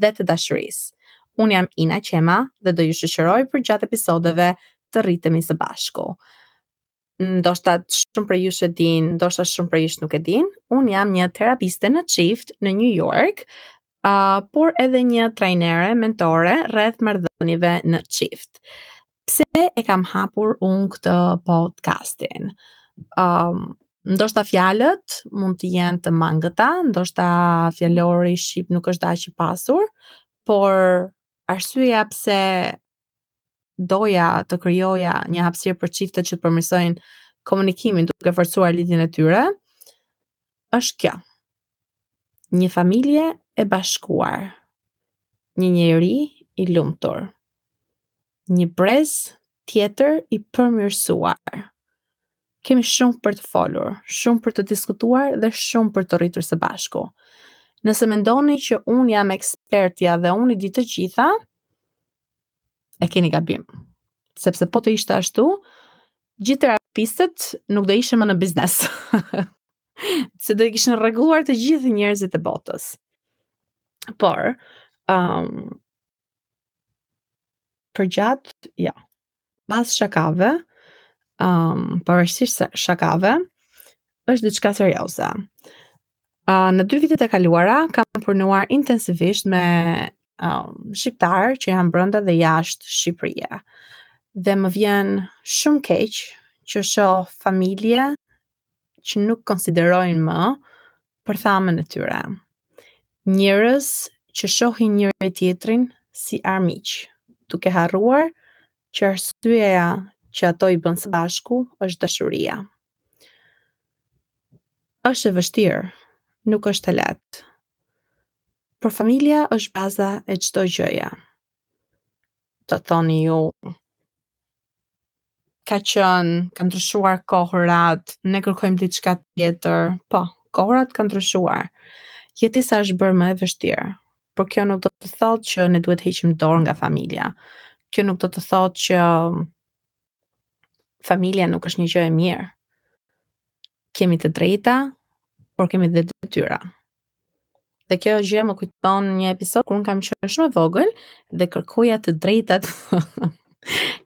dhe të dashurisë. Unë jam Ina Qema dhe do ju shoqëroj përgjatë episodeve të rritemi së bashku. Ndoshta shumë prej jush e dinë, ndoshta shumë prej jush nuk e dinë, unë jam një terapiste në çift në New York, uh, por edhe një trajnere, mentore rreth marrëdhënieve në çift. pse e kam hapur unë këtë podcastin. Um, ndoshta fjalët mund të jenë të mangëta, ndoshta fjalori shqip nuk është aq i pasur, por arsyeja pse doja të krijoja një hapësirë për çifte që të përmirësojnë komunikimin duke forcuar lidhjen e tyre është kjo. Një familje e bashkuar. Një njeri i lumtur. Një brez tjetër i përmirësuar. Kemi shumë për të folur, shumë për të diskutuar dhe shumë për të rritur së bashku. Nëse mendoni që unë jam ekspertja dhe unë i di të gjitha, e keni gabim. Sepse po të ishte ashtu, gjithë terapistët nuk do ishin më në biznes. se do i kishin rregulluar të gjithë njerëzit e botës. Por, um, përgjatë, ja, jo. pas shakave, um, pavarësisht shakave, është diçka serioze. Uh, në dy vitet e kaluara, kam punuar intensivisht me um, shqiptarë që janë brenda dhe jashtë Shqipërie. Dhe më vjen shumë keq që shoh familje që nuk konsiderojnë më partnerin e tyre. Njerëz që shohin njëri-tjetrin si armiq, duke harruar që arsyeja që ato i bën së bashku është dashuria. Është e vështirë, nuk është e lehtë. Por familja është baza e çdo gjëje. do të thoni ju, ka qenë, ka ndryshuar kohërat, ne kërkojmë diçka tjetër, po, kohërat kanë ndryshuar, jetesa është bërë më e vështirë, por kjo nuk do të thotë që ne duhet të heqim dorë nga familja, kjo nuk do të thotë që familja nuk është një gjë e mirë, kemi të drejta, por kemi dhe detyra. Dhe kjo gjë më kujton një episod kur unë kam qenë shumë e vogël dhe kërkoja të drejtat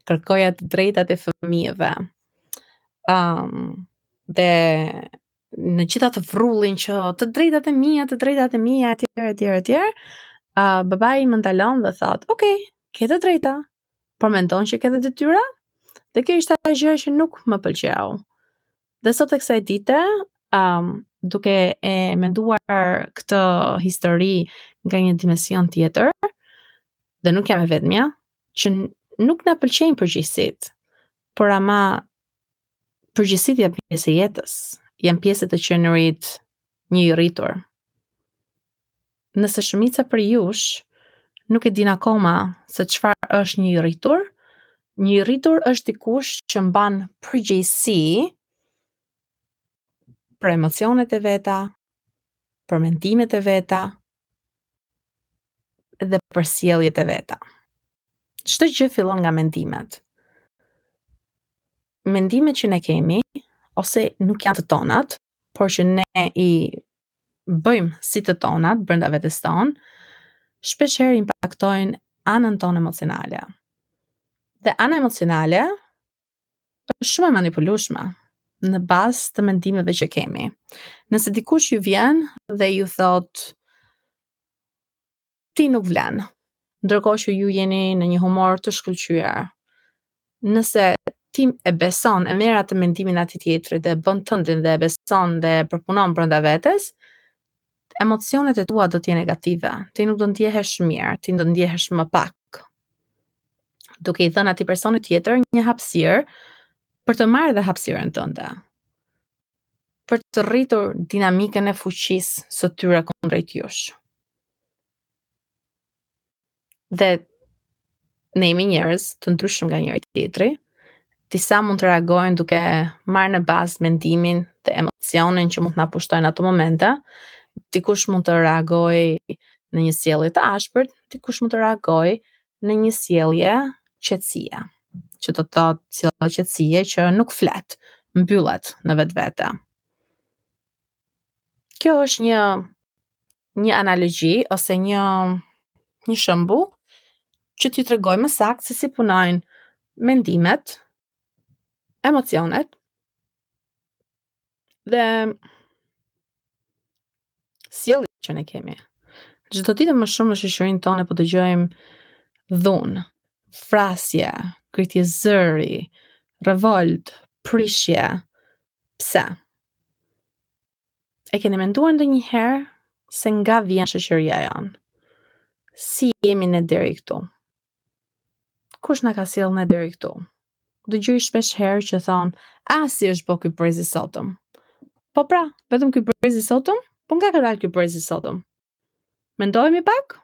kërkoja të drejtat e fëmijëve. Um, dhe në gjithë atë vrullin që të drejtat e mia, të drejtat e mia, etj, etj, etj. Uh, babai më ndalon dhe thotë, ok, ke të drejta, por mendon që ke dhe detyra? Dhe kjo ishte ajo gjë që nuk më pëlqeu. Dhe sot e kësaj dite, um, duke e menduar këtë histori nga një dimension tjetër, dhe nuk jam e vetëmja, që nuk na pëlqejnë përgjegjësitë, por ama përgjegjësitë janë pjesë e jetës, janë pjesë të qenurit një i rritur. nëse shumica prej jush nuk e din akoma se çfarë është një i rritur, një i rritur është dikush që mban përgjegjësi për emocionet e veta, për mendimet e veta dhe për sjelljet e veta. Çdo gjë fillon nga mendimet. Mendimet që ne kemi ose nuk janë të tonat, por që ne i bëjmë si të tonat brenda vetes tonë, shpesh herë impaktojnë anën tonë emocionale. Dhe ana emocionale është shumë e manipulueshme në bazë të mendimeve që kemi. Nëse dikush ju vjen dhe ju thotë Ti nuk vlen. Ndërkohë që ju jeni në një humor të shkëlqyer. Nëse ti e beson, e merr atë mendimin e atij tjetrit dhe e bën tëndin dhe e beson dhe e përpunon brenda vetes, emocionet e tua do të jenë negative. Ti nuk do ndjehesh mirë, ti do ndjehesh më pak. Duke i dhënë atij personit tjetër një hapësirë për të marrë dhe hapësirën tënde. për të rritur dinamikën e fuqisë së tyre kundrejt jush. Dhe ne jemi njerëz të ndryshëm nga njëri tjetri. Disa mund të reagojnë duke marrë në bazë mendimin dhe emocionin që mund të na pushtojnë ato momente. Dikush mund të reagojë në një sjellje të ashpërt, dikush mund të reagojë në një sjellje qetësie, që do të thotë sjellje qetësie që nuk flet, mbyllet në vetvete. Kjo është një një analogji ose një një shembull që t'i tregoj më saktë se si punojnë mendimet, emocionet Dhe sjellja që ne kemi. Çdo ditë më shumë në shoqërinë tonë po dëgjojmë dhunë, thrrasje, ngritje zëri, revoltë, prishje. Pse? E keni menduar ndonjëherë se nga vjen shoqëria jonë? Si jemi ne deri këtu? Kush na ka sjellë ne deri këtu? Dëgjoj shpesh herë që thonë, ah, si është bo ky brez i sotëm. Po pra, vetëm ky brez i sotëm? Po nga ka dalë ky brez i sotëm? Mendohemi pak?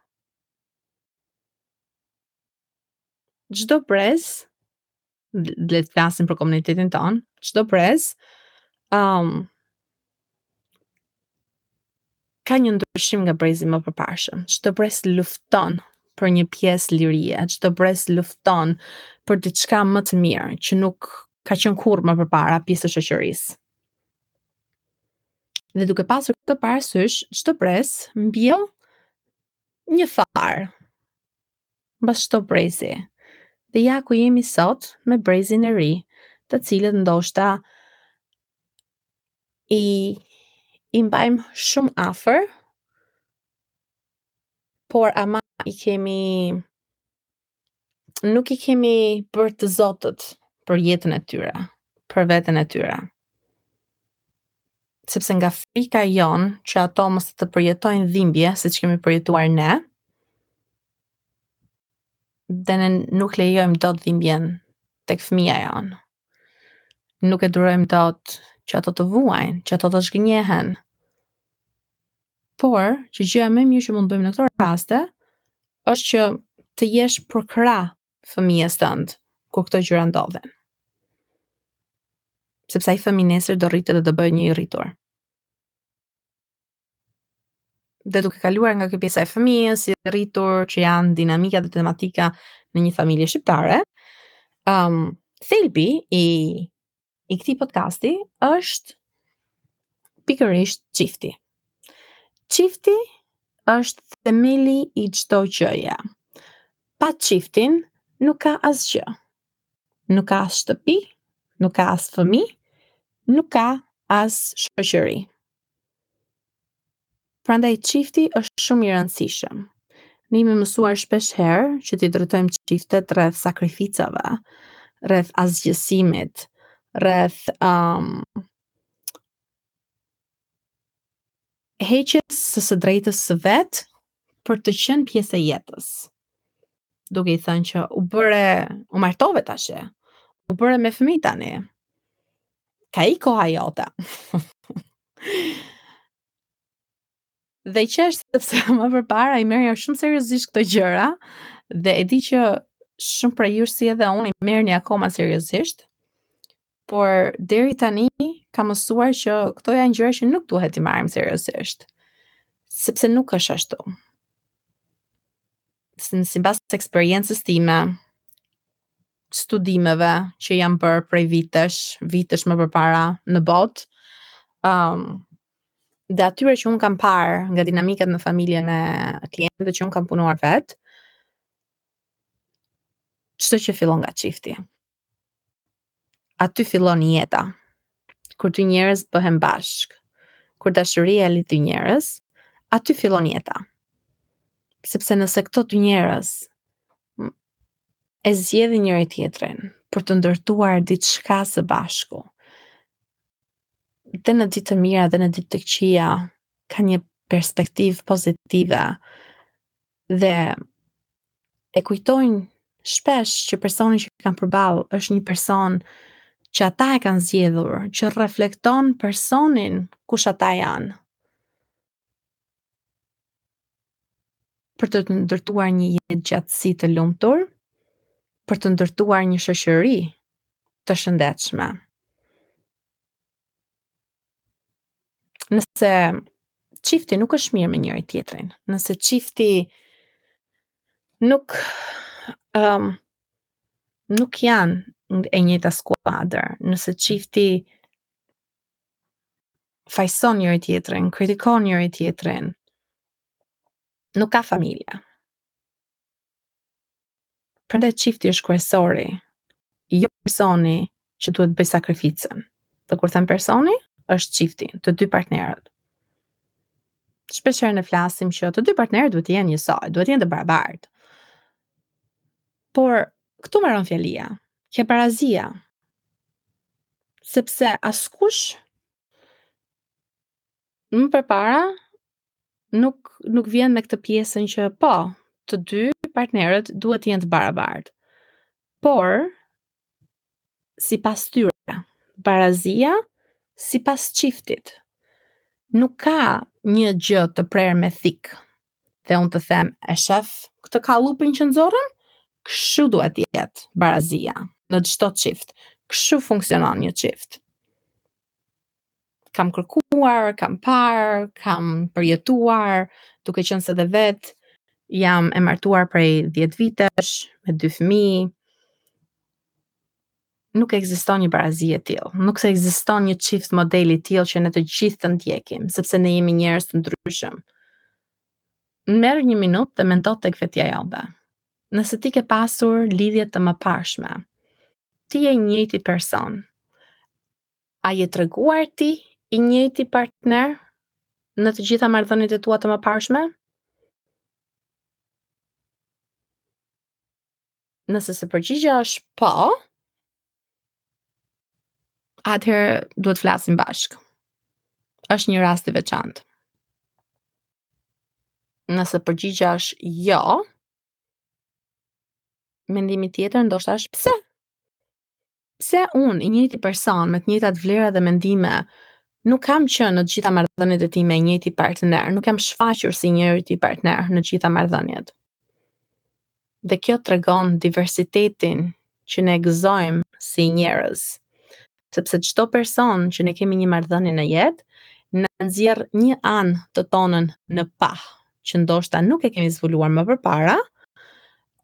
Çdo brez le të flasim për komunitetin tonë, çdo brez, um, ka një ndryshim nga brezi i mëparshëm. Çdo brez lufton për një pjesë lirie, çdo brez lufton për diçka më të mirë që nuk ka qenë kurrë më përpara pjesë e shoqërisë. Dhe duke pasur këtë parasysh, çdo brez mbjell një farë mbas çdo brezi. Dhe ja ku jemi sot me brezin e ri, të cilët ndoshta i i mbajmë shumë afër, por ama i kemi nuk i kemi bërë të zotët për jetën e tyre, për veten e tyre. sepse nga frika jonë që ato mos të përjetojnë dhimbje, siç kemi përjetuar ne, dhe ne nuk lejojmë dot dhimbjen tek fëmija jonë. Nuk e durojmë dot që ato të vuajnë, që ato të zhgënjehen. Por, që gjëja më mirë që mund të bëjmë në këto raste, është që të jesh përkrah fëmijës tënd kur këto gjëra ndodhin. Sepse ai fëmijë nesër do rritet dhe do bëhet një i rritur. Dhe duke kaluar nga kjo pjesa e fëmijës, i rritur që janë dinamika dhe tematika në një familje shqiptare, um, thelbi i i këtij podcasti është pikërisht çifti. Çifti është themeli i çdo gjëje. Pa çiftin nuk ka asgjë. Nuk ka as shtëpi, nuk ka as fëmijë, nuk ka as shoqëri. Prandaj çifti është shumë i rëndësishëm. Ne jemi mësuar shpesh herë që t'i drejtojmë çiftet rreth sakrificave, rreth asgjësimit, rreth um, heqjes së së drejtës së vet për të qenë pjesë e jetës. Duke i thënë që u bëre, u martove tash. U bëre me fëmijë tani. Ka ik koha jote. Dhe qesh sepse më përpara i merrja shumë seriozisht këto gjëra dhe e di që shumë prej jush si edhe unë i merrni akoma seriozisht. Por deri tani kam mësuar që këto janë gjëra që nuk duhet t'i marrim seriozisht. Sepse nuk është ashtu. Simbas eksperiencës time, studimeve që janë bërë prej vitesh, vitesh më përpara në botë. Um, dhe atyre që unë kam parë nga dinamikat në familjen e klientëve që unë kam punuar vetë, çdo gjë fillon nga çifti. Aty fillon jeta, kur dy njerëz bëhen bashkë, kur dashuria i lidh dy njerëz, aty fillon jeta. Sepse nëse këta dy njerëz e zgjedhin njëri tjetrin për të ndërtuar diçka së bashku. Dhe në ditë të mira dhe në ditë të këqija ka një perspektivë pozitive dhe e kujtojnë shpesh që personi që kanë përballë është një person që ata e kanë zgjedhur, që reflekton personin kush ata janë. për të ndërtuar një jetëgjatësi të lumtur, për të ndërtuar një shoqëri të shëndetshme. Nëse çifti nuk është mirë me njëri tjetrin, nëse çifti nuk um, nuk janë e njëjta skuadër, nëse çifti fajson njëri tjetrin, kritikon njëri tjetrin, nuk ka familje. Prandaj çifti është kryesori, jo personi që duhet të bëjë sakrificën. Dhe kur them personi, është çifti, të dy partnerët. Shpeshherë ne flasim që të dy partnerët duhet të jenë njësoj, duhet të jenë të barabartë. Por, këtu mbaron fjalia, te barazia, sepse askush më përpara nuk nuk vjen me këtë pjesën që po, të dy partnerët duhet të jenë të barabartë. Por, sipas tyre, barazia sipas çiftit. Nuk ka një gjë të prerë me thikë. Dhe unë të them, e shef këtë kalupin që nxorën? Kështu duhet të jetë barazia në çdo çift. Kështu funksionon një çift. kam kërkuar, kam parë, kam përjetuar, duke qenë se dhe vetë jam e martuar prej 10 vitesh, me dy fëmijë, nuk ekziston një barazi e tillë, nuk është se ekziston një çift model i tillë që ne të gjithë të ndjekim, sepse ne jemi njerëz të ndryshëm. Merr një minutë dhe mendo tek vetja jote. Nëse ti ke pasur lidhje të mëparshme, ti je i njëjti person. A je treguar ti i njëjti partner në të gjitha marrëdhëniet e tua të mëparshme? Nëse përgjigja është po, atëherë duhet të flasim bashkë. Është një rast i veçantë. Nëse përgjigja është jo, mendimi tjetër ndoshta është pse? Pse unë, i njëjti person, me të njëjtat vlera dhe mendime, nuk kam qenë në të gjitha marrëdhëniet e mia i njëjti partner, nuk jam shfaqur si i njëjti partner në të gjitha marrëdhëniet. Dhe kjo tregon diversitetin që ne gëzojmë si njerëz. Sepse çdo person që ne kemi një marrëdhënie në jetë, na nxjerr një anë të tonën në pah, që ndoshta nuk e kemi zbuluar më përpara,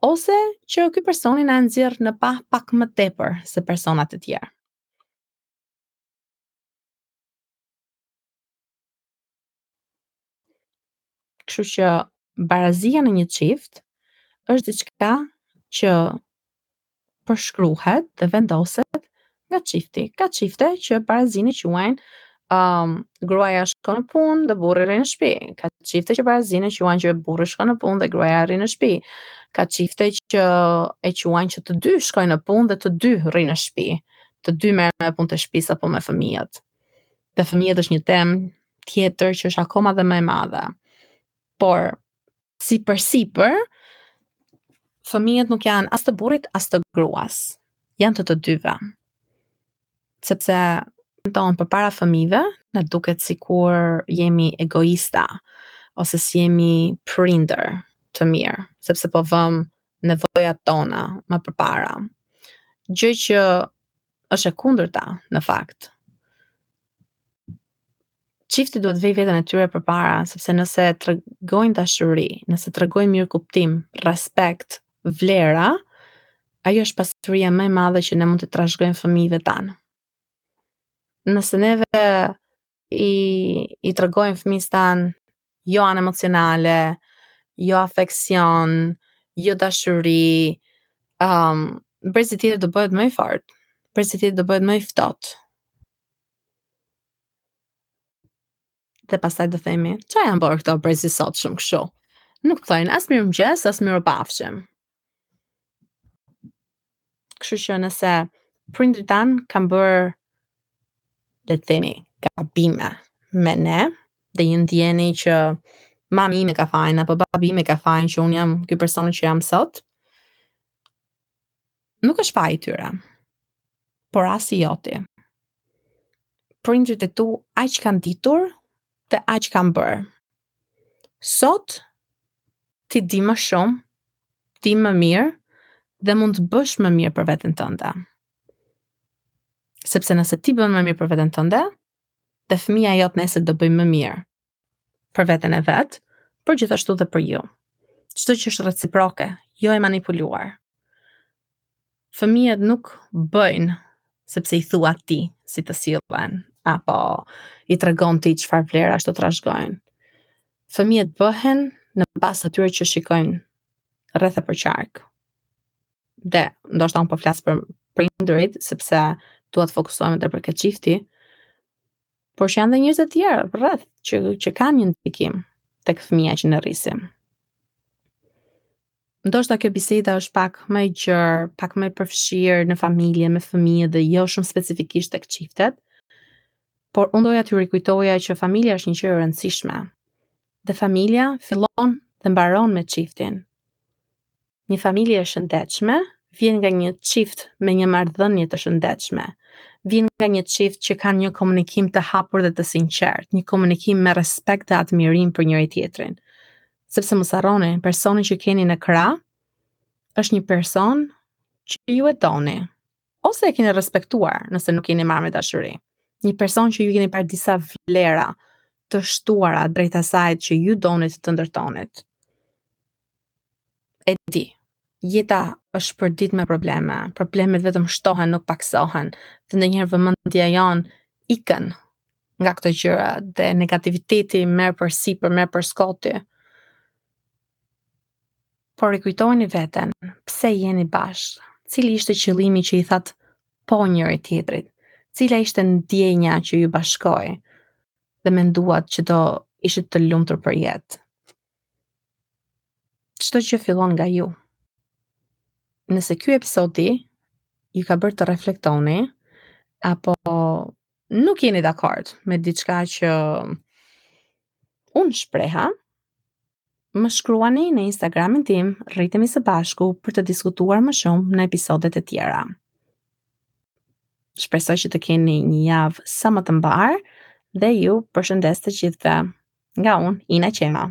Ose që ky person na nxjerr në pah pak më tepër se personat e tjerë. Kështu që barazia në një çift është diçka që përshkruhet dhe vendoset nga çifti. Ka çifte që barazinë e quajnë um, gruaja shkon në punë dhe burri rri në shtëpi. Ka çifte që barazinë e quajnë që burri shkon në punë dhe gruaja rri në shtëpi. Ka çifte që e quajnë që të dy shkojnë në punë dhe të dy rrinë në shtëpi. Të dy merren me punë të shtëpisë apo me fëmijët. Dhe fëmijët është një temë tjetër që është akoma dhe më e madhe. Por Sipërsipër, fëmijët nuk janë as të burrit, as të gruas. Janë të të dyve. Sepse tonë përpara fëmijëve, na duket sikur jemi egoista, ose s'jemi prindër të mirë, sepse po vëmë nevojat tona më përpara. Gjë që është e kundërta, në fakt. çifti duhet të vejë veten e tyre përpara, sepse nëse tregojnë dashuri, nëse tregojnë mirëkuptim, respekt, vlera, ajo është pasuria më e madhe që ne mund t'i trashëgojmë fëmijëve tanë. Nëse neve i i tregojmë fëmijës tanë jo anë emocionale, jo afeksion, jo dashuri, brezi tjetër do bëhet më i fortë, brezi tjetër do bëhet më i ftohtë. Dhe pastaj do themi, ça janë bërë këto brezi sot shumë kështu? Nuk thojnë as mirëmëngjes, as mirëpafshim. Kështu që nëse prindërit tanë kanë bërë le të themi gabime me ne dhe ju ndjeni që mami ime ka fajin apo babi ime ka fajin që unë jam ky person që jam sot nuk është faji i tyre por as i joti prindërit e tu aq kanë ditur dhe aq kanë bërë Sot ti di më shumë, di më mirë dhe mund të bësh më mirë për veten tënde. Sepse nëse ti bën më mirë për veten tënde, dhe fëmija jot nesër do bëjë më mirë për veten e vet, por gjithashtu dhe për ju. Çdo gjë është reciproke, jo e manipuluar. fëmijët nuk bëjnë sepse i thua ti si të sillen, apo i tregon ti çfarë vlerash do trashëgojnë. Fëmijët bëhen në bazë të atyre që shikojnë rreth e përqark. Dhe, ndoshta unë po flas për prindërit, sepse dua të fokusohem tepër tek çifti, por ç'janë dhe njerëzit e tjerë rreth që, që kanë një ndikim tek fëmija që ne rrisim. Ndoshta kjo biseda është pak më e gjerë, pak më e përfshirë në familje, me fëmijët dhe jo shumë specifikisht tek çiftet. Por unë doja t'ju rikujtoja që familja është një gjë e rëndësishme. Dhe familja fillon dhe mbaron me çiftin. Një familje e shëndetshme vjen nga një çift me një marrëdhënie të shëndetshme. Vjen nga një çift që kanë një komunikim të hapur dhe të sinqertë, një komunikim me respekt dhe admirim për njëri-tjetrin. Sepse mos harroni, personi që keni në krah është një person që ju e doni ose e keni respektuar nëse nuk jeni marrë me dashuri. Një person që ju keni parë disa vlera të shtuara drejt asajt që ju donit të ndërtonit. E di, jeta është përditë me probleme, problemet vetëm shtohen, nuk pakësohen, dhe ndonjëherë vëmendja jonë ikën, nga këto gjëra dhe negativiteti merr përsipër, merr për skoti. Por rikujtojeni veten, pse jeni bashkë, cili ishte qëllimi që i thatë po njëri-tjetrit, cila ishte ndjenja që ju bashkoi dhe menduat që do ishit të lumtur për jetë. Çdo gjë fillon nga ju. Nëse ky episodi ju ka bërë të reflektoni, apo nuk jeni dakord me diçka që unë shpreha, më shkruani në Instagramin tim, rritemi së bashku për të diskutuar më shumë në episodet e tjera. Shpresoj që të keni një javë sa më të mbarë dhe ju përshëndes të gjithëve. Nga unë, Ina Qema.